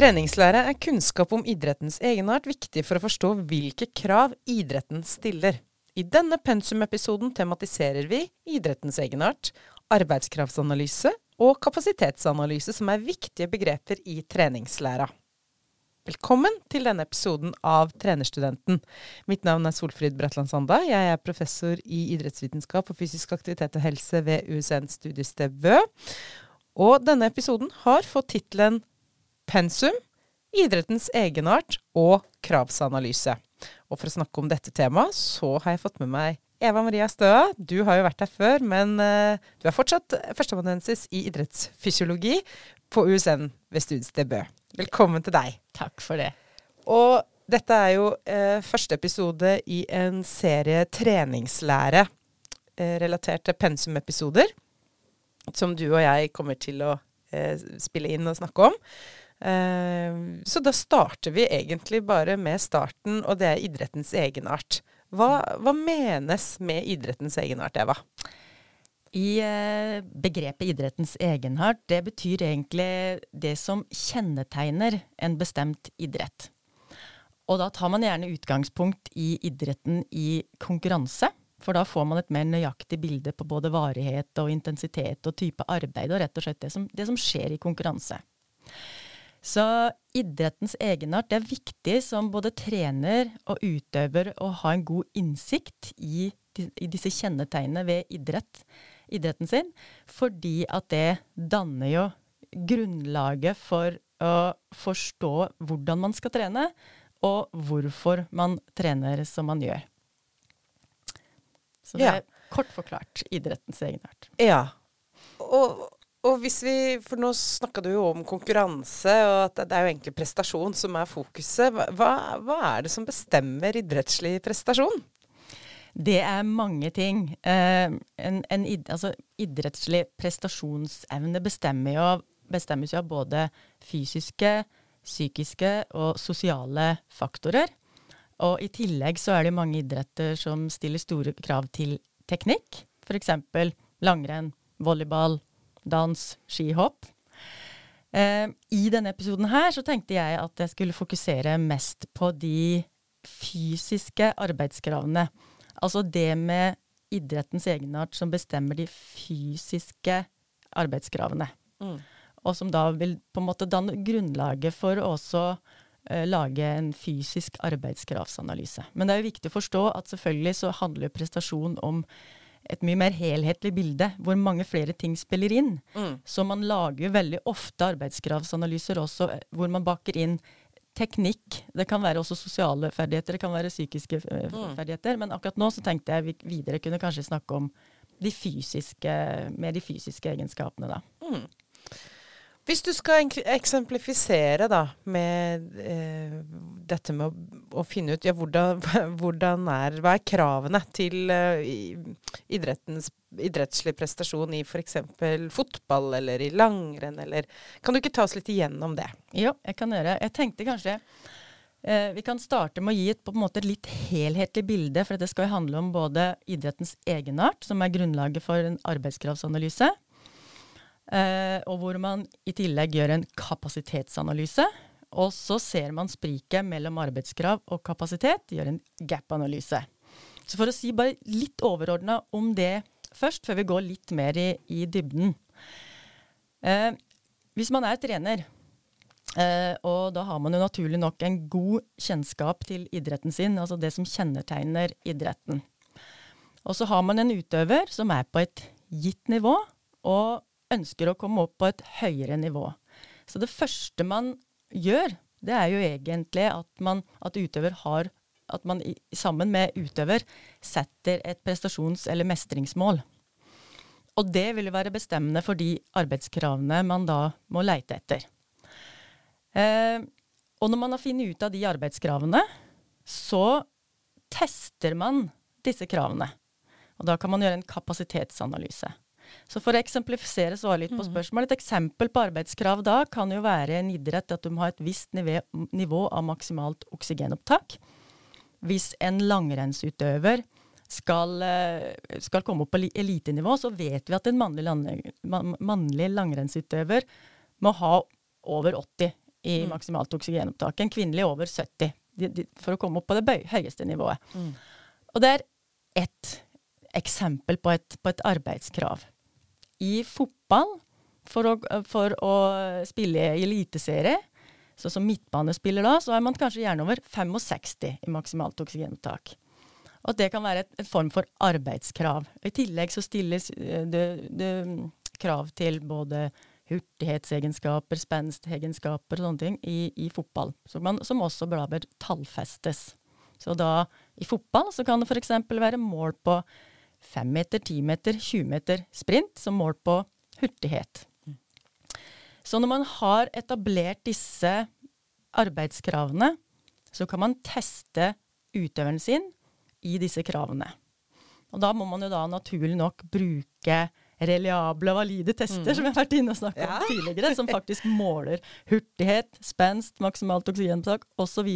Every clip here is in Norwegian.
Treningslære er kunnskap om idrettens egenart viktig for å forstå hvilke krav idretten stiller. I denne pensumepisoden tematiserer vi idrettens egenart, arbeidskravsanalyse og kapasitetsanalyse, som er viktige begreper i treningslæra. Velkommen til denne episoden av Trenerstudenten. Mitt navn er Solfrid Bratland Sanda. Jeg er professor i idrettsvitenskap og fysisk aktivitet og helse ved USN studiested Bø. Og denne episoden har fått tittelen pensum, idrettens egenart og kravsanalyse. Og for å snakke om dette temaet, så har jeg fått med meg Eva Maria Støa. Du har jo vært her før, men uh, du er fortsatt førsteamanuensis i idrettsfysiologi på USN ved studiested Bø. Velkommen til deg. Takk for det. Og dette er jo eh, første episode i en serie treningslære eh, relatert til pensumepisoder, som du og jeg kommer til å spille inn og snakke om. Uh, så da starter vi egentlig bare med starten, og det er idrettens egenart. Hva, hva menes med idrettens egenart, Eva? I uh, begrepet idrettens egenart, det betyr egentlig det som kjennetegner en bestemt idrett. Og da tar man gjerne utgangspunkt i idretten i konkurranse. For da får man et mer nøyaktig bilde på både varighet og intensitet og type arbeid, og rett og slett det som, det som skjer i konkurranse. Så idrettens egenart er viktig som både trener og utøver å ha en god innsikt i, i disse kjennetegnene ved idrett, idretten sin, fordi at det danner jo grunnlaget for å forstå hvordan man skal trene, og hvorfor man trener som man gjør. Så det ja. er kort forklart idrettens egenart. Ja. Og og hvis vi, For nå snakka du jo om konkurranse, og at det er jo egentlig prestasjon som er fokuset. Hva, hva er det som bestemmer idrettslig prestasjon? Det er mange ting. Eh, en, en altså, idrettslig prestasjonsevne bestemmer jo, bestemmes jo av både fysiske, psykiske og sosiale faktorer. Og i tillegg så er det mange idretter som stiller store krav til teknikk. F.eks. langrenn, volleyball, dans, skihopp. Eh, I denne episoden her så tenkte jeg at jeg skulle fokusere mest på de fysiske arbeidskravene. Altså det med idrettens egenart som bestemmer de fysiske arbeidskravene. Mm. Og som da vil på en måte danne grunnlaget for å også eh, lage en fysisk arbeidskravsanalyse. Men det er jo viktig å forstå at selvfølgelig så handler prestasjon om et mye mer helhetlig bilde, hvor mange flere ting spiller inn. Mm. Så man lager jo veldig ofte arbeidskravsanalyser også, eh, hvor man baker inn teknikk. Det kan være også sosiale ferdigheter, det kan være psykiske uh, mm. ferdigheter. Men akkurat nå så tenkte jeg vi videre kunne kanskje snakke om de fysiske, med de fysiske egenskapene, da. Mm. Hvis du skal eksemplifisere da, med eh, dette med å, å, finne ut ja, hvordan, hvordan, er, hva er kravene til eh, idrettslig prestasjon i f.eks. fotball eller i langrenn, eller Kan du ikke ta oss litt igjennom det? Jo, jeg kan gjøre. Jeg tenkte kanskje eh, vi kan starte med å gi et, på en måte, litt helhetlig bilde, for det skal handle om både idrettens egenart, som er grunnlaget for en arbeidskravsanalyse, og hvor man i tillegg gjør en kapasitetsanalyse. Og så ser man spriket mellom arbeidskrav og kapasitet, gjør en gap-analyse. Så for å si bare litt overordna om det først, før vi går litt mer i, i dybden. Eh, hvis man er trener, eh, og da har man jo naturlig nok en god kjennskap til idretten sin, altså det som kjennetegner idretten. Og så har man en utøver som er på et gitt nivå, og ønsker å komme opp på et høyere nivå. Så det første man gjør, det er jo egentlig at, man, at utøver har At man i, sammen med utøver setter et prestasjons- eller mestringsmål. Og det vil være bestemmende for de arbeidskravene man da må leite etter. Eh, og når man har funnet ut av de arbeidskravene, så tester man disse kravene. Og da kan man gjøre en kapasitetsanalyse. Så for å eksemplifisere svaret litt på mm. spørsmålet, et eksempel på arbeidskrav da kan jo være en idrett at du må ha et visst nivå, nivå av maksimalt oksygenopptak. Hvis en langrennsutøver skal, eh, skal, komme opp på elitenivå, så vet vi at en mannlig, mannlig langrennsutøver må ha over 80 i Mm. maksimalt oksygenopptak. En kvinnelig over 70, de, de, for å komme opp på det bøy, høyeste nivået. Mm. Og det er ett eksempel på et, på et arbeidskrav. I fotball, for å, for å spille i eliteserie, sånn som midtbanespiller da, så er man kanskje gjerne over 65 i maksimalt oksygenopptak. Og det kan være et, et form for arbeidskrav. I tillegg så stilles eh, det, det krav til både hurtighetsegenskaper, spenstegenskaper og sånne ting i, i fotball, som, man, som også bør tallfestes. Så da i fotball så kan det f.eks. være mål på 5 meter, 10 meter, 20 meter sprint som mål på hurtighet. Så når man har etablert disse arbeidskravene, så kan man teste utøveren sin i disse kravene. Og da må man jo da naturlig nok bruke reliable og valide tester, som jeg har vært inne og snakka Ja. om tidligere, som faktisk måler hurtighet, spenst, maksimalt oksygenopptak osv.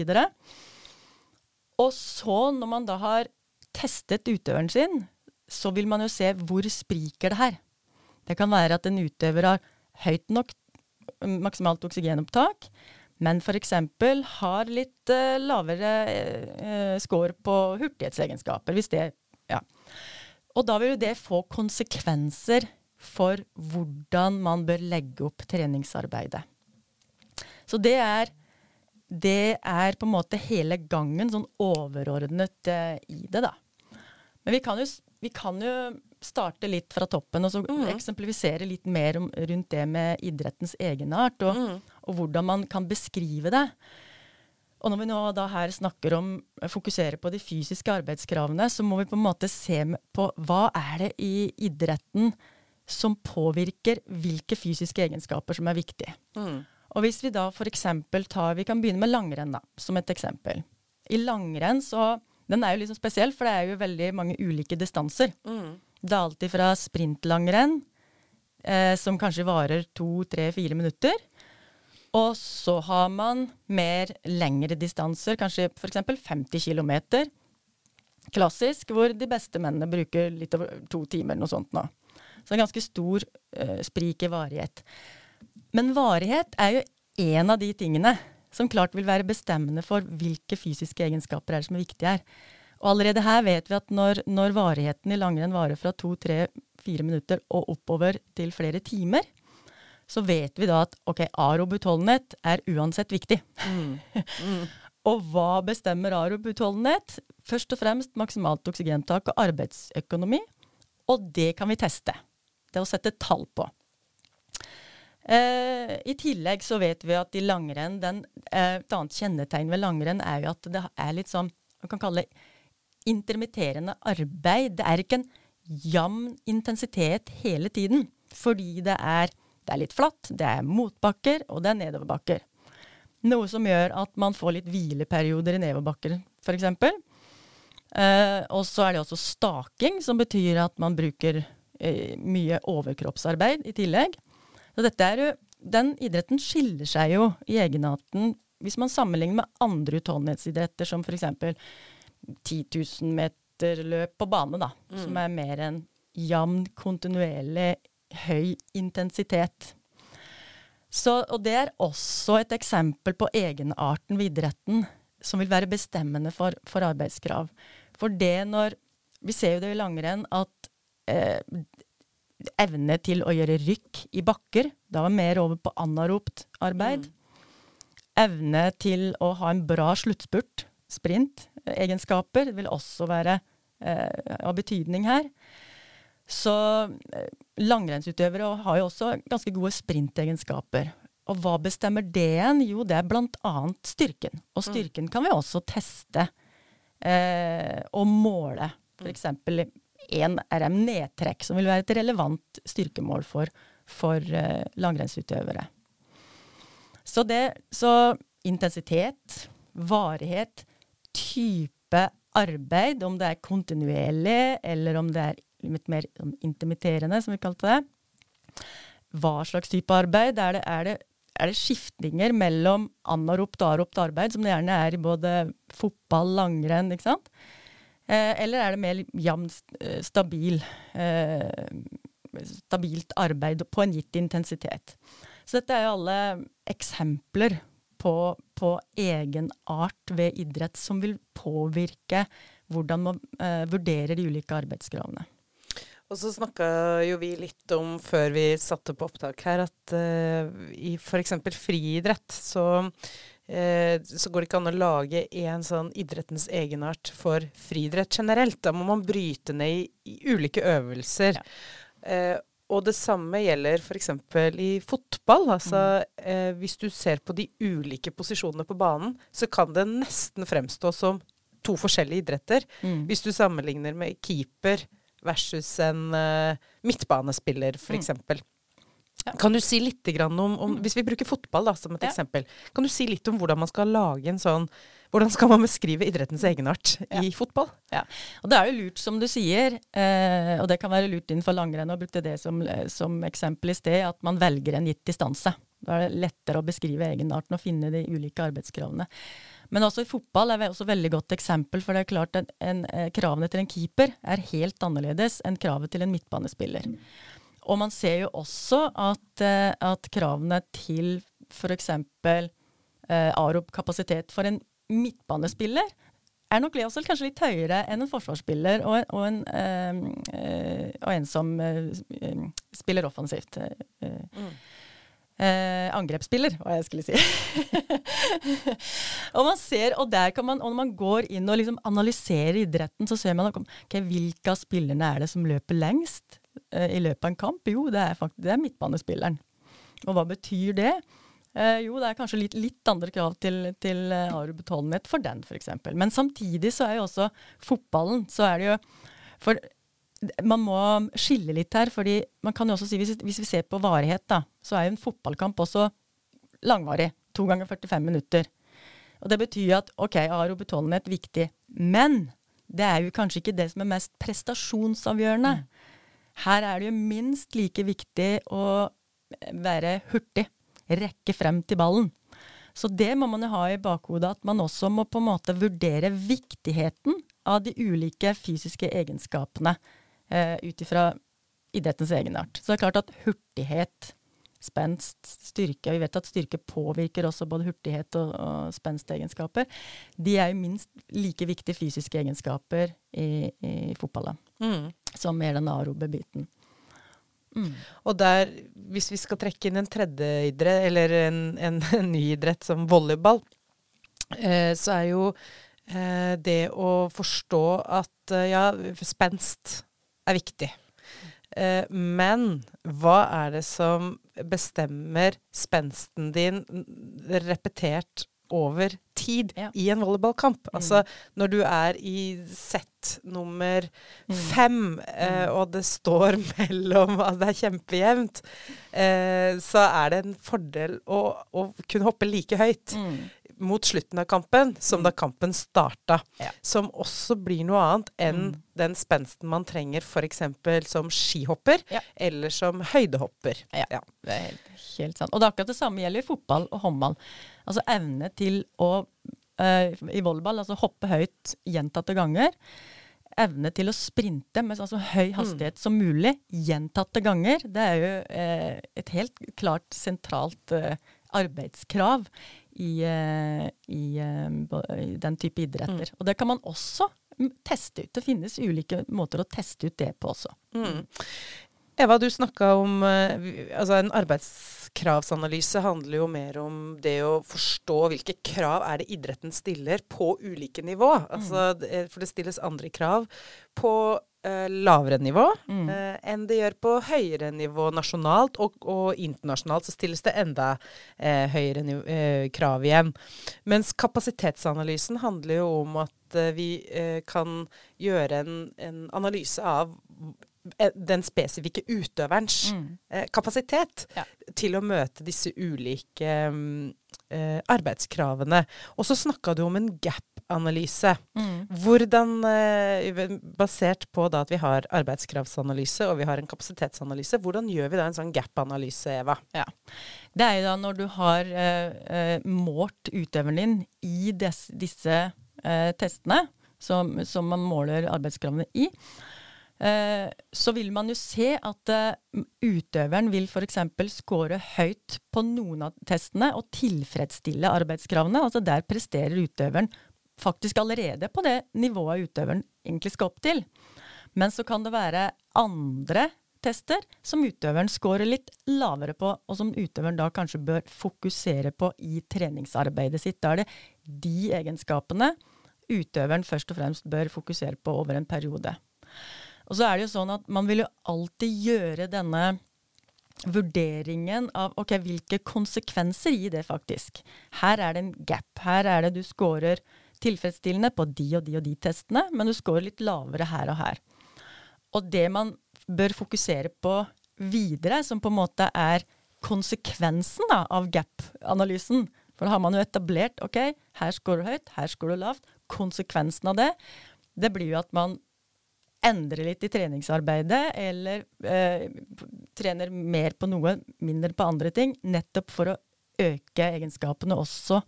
Og så, når man da har testet utøveren sin, så vil man jo se hvor spriker det her. Det kan være at en utøver har høyt nok maksimalt oksygenopptak, men f.eks. har litt uh, lavere uh, score på hurtighetsegenskaper. Hvis det, ja. Og da vil jo det få konsekvenser for hvordan man bør legge opp treningsarbeidet. Så det er, det er på en måte hele gangen sånn overordnet uh, i det, da. Men vi kan, jo, vi kan jo starte litt fra toppen og så mm. eksemplifisere litt mer om, rundt det med idrettens egenart, og, Mm. og hvordan man kan beskrive det. Og når vi nå da her snakker om fokusere på de fysiske arbeidskravene, så må vi på en måte se på hva er det i idretten som påvirker hvilke fysiske egenskaper som er viktige. Mm. Og hvis vi da f.eks. tar Vi kan begynne med langrenn, da, som et eksempel. I langrenn så Den er jo sånn spesiell, for det er jo veldig mange ulike distanser. Mm. Det er alltid fra sprintlangrenn, eh, som kanskje varer to, tre, fire minutter. Og så har man mer lengre distanser, kanskje f.eks. 50 km. Klassisk, hvor de beste mennene bruker litt over to timer, noe sånt nå. Så en ganske stor eh, sprik i varighet. Men varighet er jo en av de tingene som klart vil være bestemmende for hvilke fysiske egenskaper er som er viktige her. Og allerede her vet vi at når, når varigheten i langrenn varer fra to, tre, fire minutter og oppover til flere timer, så vet vi da at ok, arob utholdenhet er uansett viktig. og hva bestemmer arob utholdenhet? Først og fremst maksimalt oksygentak og arbeidsøkonomi. Og det kan vi teste. Det å sette tall på. Eh, I tillegg så vet vi at i langrenn den, eh, Et annet kjennetegn ved langrenn er jo at det er litt sånn Man kan kalle det intermitterende arbeid. Det er ikke en jevn intensitet hele tiden. Fordi det er, det er litt flatt, det er motbakker, og det er nedoverbakker. Noe som gjør at man får litt hvileperioder i nedoverbakker, f.eks. Eh, og så er det også staking, som betyr at man bruker eh, mye overkroppsarbeid i tillegg. Så dette er jo, den idretten skiller seg jo i egenarten hvis man sammenligner med andre utholdenhetsidretter, som f.eks. 10 000 meter løp på bane, da, som er mer enn jevn, kontinuerlig, høy intensitet. Så, og det er også et eksempel på egenarten ved idretten som vil være bestemmende for, for arbeidskrav. For det når Vi ser jo det i langrenn at eh, evne til å gjøre rykk i bakker, da var mer over på anaropt arbeid. Evne til å ha en bra sluttspurt, sprint-egenskaper, vil også være eh, av betydning her. Så eh, langrennsutøvere har jo også ganske gode sprintegenskaper. Og hva bestemmer det igjen? Jo, det er blant annet styrken. Og styrken kan vi også teste eh, og måle. F.eks. en RM nedtrekk, som vil være et relevant styrkemål for, for uh, langrennsutøvere. Så, det, så intensitet, varighet, type arbeid, om det er kontinuerlig eller om det er litt mer intimiterende, som vi kalte det. Hva slags type arbeid? Er det, er det, er det skiftninger mellom anaropt og aropt arbeid, som det gjerne er i både fotball, langrenn, ikke sant? Eh, eller er det mer jevn, eh, stabil, eh, stabilt arbeid på en gitt intensitet? Så dette er jo alle eksempler på, på egenart ved idrett som vil påvirke hvordan man vurderer de ulike arbeidskravene. Og så snakka jo vi litt om før vi satte på opptak her, at uh, i f.eks. friidrett så, så går det ikke an å lage en sånn idrettens egenart for friidrett generelt. Da må man bryte ned i, i ulike øvelser. Ja. Uh, og det samme gjelder f.eks. i fotball. Altså, mm. eh, hvis du ser på de ulike posisjonene på banen, så kan det nesten fremstå som to forskjellige idretter. Mm. Hvis du sammenligner med keeper versus en uh, midtbanespiller, f.eks. Mm. Kan du si litt om, om, Hvis vi bruker fotball da, som et ja. eksempel, kan du si litt om hvordan man skal lage en sånn Hvordan skal man beskrive idrettens egenart ja. i fotball? Ja, og Det er jo lurt, som du sier, eh, og det kan være lurt innenfor langrenn, og brukte det som, eh, som eksempel i sted, at man velger en gitt distanse. Da er det lettere å beskrive egenarten og finne de ulike arbeidskravene. Men også i fotball er det også et veldig godt eksempel, for det er klart at en, en, eh, kravene til en keeper er helt annerledes enn kravet til en midtbanespiller. Og man ser jo også at, eh, at kravene til f.eks. Eh, arob-kapasitet for en midtbanespiller er nok Leosel kanskje litt høyere enn en forsvarsspiller og, og, en, øh, og en, som øh, spiller offensivt. Øh, mm. Eh, angrepsspiller, hva jeg skulle si. og man ser, og der kan man, og når man går inn og liksom analyserer idretten, så ser man okay, hvilke av spillerne er det som løper lengst eh, i løpet av en kamp. Jo, det er, faktisk, det er midtbanespilleren. Og hva betyr det? Eh, jo, det er kanskje litt, litt andre krav til, til uh, Aru for den, f.eks. Men samtidig så er jo også fotballen så er det jo For man må skille litt her, fordi man kan jo også si, hvis, hvis vi ser på varighet, da, så er jo en fotballkamp også langvarig. To ganger 45 minutter. Og det betyr at OK, Aro Betonnet viktig, men det er jo kanskje ikke det som er mest prestasjonsavgjørende. Mm. Her er det jo minst like viktig å være hurtig. Rekke frem til ballen. Så det må man jo ha i bakhodet, at man også må på en måte vurdere viktigheten av de ulike fysiske egenskapene eh, ut ifra idrettens egenart. Så det er klart at hurtighet, spenst, styrke Vi vet at styrke påvirker også både hurtighet og, og spenstegenskaper. De er jo minst like viktige fysiske egenskaper i, i fotballen mm. Som er den arobe biten. Mm. Og der, hvis vi skal trekke inn en tredje idrett, eller en, en, en ny idrett som volleyball, eh, så er jo eh, det å forstå at eh, ja, spenst er viktig. Eh, men hva er det som bestemmer spensten din repetert over tid ja. i en volleyballkamp? Mm. Altså når du er i sett nummer mm. fem, eh, mm. og det står mellom at det er kjempejevnt, eh, så er det en fordel å, å kunne hoppe like høyt. Mm mot slutten av kampen som mm. da kampen starta. Ja. Som også blir noe annet enn mm. den spensten man trenger f.eks. som skihopper ja. eller som høydehopper. Ja, ja. det er helt, helt, sant. Og det er akkurat det samme gjelder i fotball og håndball. Altså evne til å uh, i volleyball altså hoppe høyt gjentatte ganger. Evne til å sprinte med altså, høy mm. hastighet mm. som mulig gjentatte ganger. Det er jo uh, et helt klart sentralt uh, arbeidskrav i, eh, i, eh, i den type idretter. Mm. Og det kan man også teste ut. Det finnes ulike måter å teste ut det på også. Mm. Eva, du snakka om eh, altså En arbeidskravsanalyse handler jo mer om det å forstå hvilke krav er det idretten stiller på ulike nivå. Altså, mm. For det stilles andre krav på uh, lavere nivå mm. uh, enn det gjør på høyere nivå nasjonalt. Og, og internasjonalt så stilles det enda uh, høyere krav igjen. Mens kapasitetsanalysen handler jo om at vi kan gjøre en, en analyse av den spesifikke utøverens mm. kapasitet ja. til å møte disse ulike um, arbeidskravene. Og så snakka du om en gap analyse. Mm. Hvordan, eh, basert på at vi har arbeidskraftsanalyse og vi har en kapasitetsanalyse, hvordan gjør vi da en sånn gap-analyse, Eva? Ja. Det er jo da når du har eh, eh målt utøveren din i des, disse eh, testene, som, som, man måler arbeidskravene i, eh, så vil man jo se at uh, utøveren vil f.eks. score høyt på noen av testene og tilfredsstille arbeidskravene. Altså der presterer utøveren faktisk allerede på det nivået utøveren egentlig skal opp til. Men så kan det være andre tester som utøveren scorer litt lavere på, og som utøveren da kanskje bør fokusere på i treningsarbeidet sitt. Da er det de egenskapene utøveren først og fremst bør fokusere på over en periode. Og så er det jo sånn at man vil jo alltid gjøre denne vurderingen av ok, hvilke konsekvenser gir det faktisk. Her er det en gap. Her er det du scorer tilfredsstillende på de og de og de testene, men du scorer litt lavere her og her. Og det man bør fokusere på videre, som på en måte er konsekvensen da, av gap-analysen For da har man jo etablert ok, her scorer du høyt, her scorer du lavt. Konsekvensen av det, det blir jo at man endre litt i treningsarbeidet, eller eh, trener mer på noe, mindre på andre ting, nettopp for å øke egenskapene også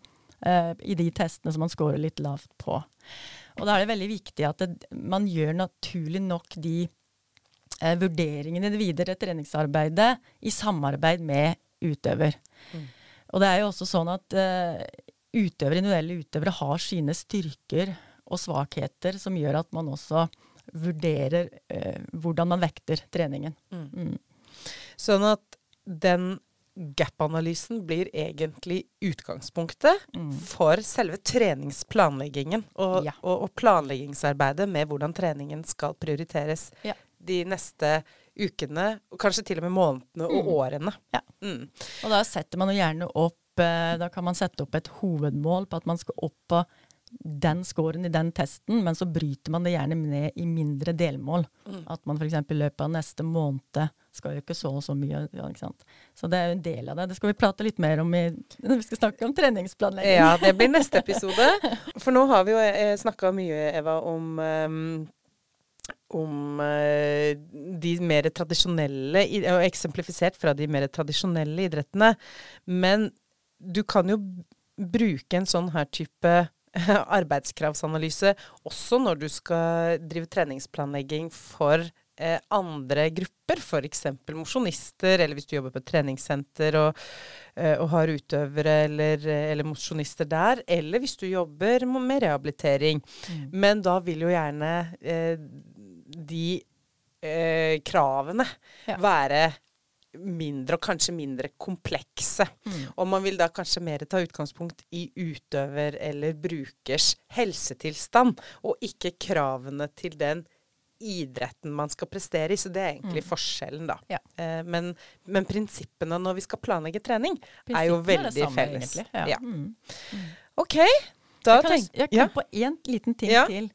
eh, i de testene som man scorer litt lavt på. Og da er det veldig viktig at det, man gjør naturlig nok de eh, vurderingene i det videre treningsarbeidet i samarbeid med utøver. Mm. Og det er jo også sånn at eh, utøvere, individuelle utøvere har sine styrker og svakheter som gjør at man også vurderer eh, hvordan man vekter treningen. Mm. Mm. Sånn at den gap-analysen blir egentlig utgangspunktet mm. for selve treningsplanleggingen og, ja. og, og, planleggingsarbeidet med hvordan treningen skal prioriteres ja. de neste ukene, og kanskje til og med månedene og mm. årene. Ja. Mm. Og da setter man jo gjerne opp eh, Da kan man sette opp et hovedmål på at man skal opp på den scoren i den testen, men så bryter man det gjerne ned i mindre delmål. Mm. At man f.eks. i løpet av neste måned skal jo ikke så og så mye. Ja, ikke sant? Så det er jo en del av det. Det skal vi prate litt mer om i, når vi skal snakke om treningsplanlegging. Ja, det blir neste episode. For nå har vi jo eh, snakka mye, Eva, om um, om uh, de mer tradisjonelle, og eksemplifisert fra de mer tradisjonelle idrettene. Men du kan jo bruke en sånn her type arbeidskravsanalyse også når du skal drive treningsplanlegging for eh, andre grupper, f.eks. mosjonister, eller hvis du jobber på et treningssenter og, eh, og har utøvere eller, eller mosjonister der, eller hvis du jobber med rehabilitering. Mm. Men da vil jo gjerne eh, de eh, kravene ja. være mindre, og kanskje mindre komplekse. Mm. Og man vil da kanskje mer ta utgangspunkt i utøver eller brukers helsetilstand, og ikke kravene til den idretten man skal prestere i. Så det er egentlig mm. forskjellen, da. Ja. Eh, men, men, prinsippene når vi skal planlegge trening, er jo veldig er samme, felles. Ja. Ja. Mm. mm. OK. Da jeg Jeg kom på én liten ting til.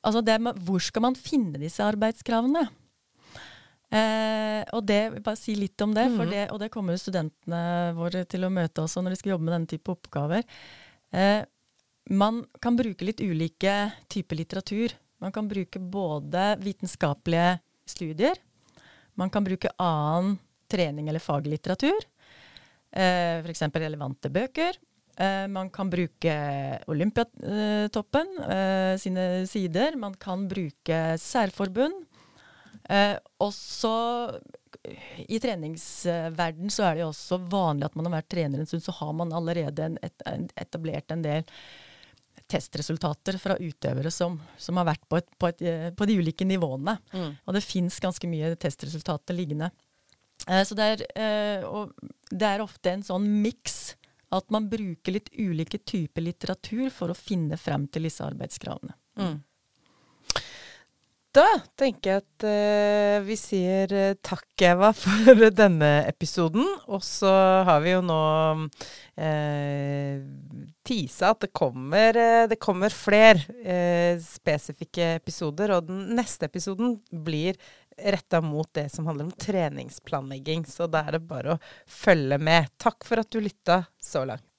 Altså det med, hvor skal man finne disse arbeidskravene? Eh, og det, bare si litt om det, for det, og det kommer studentene våre til å møte også når de skal jobbe med denne type oppgaver. Eh, man kan bruke litt ulike typer litteratur. Man kan bruke både vitenskapelige studier, man kan bruke annen trening eller faglitteratur, eh, f.eks. relevante bøker. Eh, man kan bruke Olympiatoppen eh, sine sider. Man kan bruke særforbund. Eh, også i treningsverden så er det jo også vanlig at man har vært trener en stund, så har man allerede en, et, en, etablert en del testresultater fra utøvere som, som har vært på, et, på, et, eh, på, de ulike nivåene. Mm. Og det fins ganske mye testresultater liggende. Eh, så det er, eh, det er ofte en sånn miks at man bruker litt ulike typer litteratur for å finne frem til disse arbeidskravene. Mm. Da tenker jeg at uh, vi sier uh, takk, Eva, for denne episoden. Og så har vi jo nå uh, tisa at det kommer, uh, kommer flere spesifikke episoder. Og den neste episoden blir retta mot det som handler om treningsplanlegging. Så da er det bare å følge med. Takk for at du lytta så langt.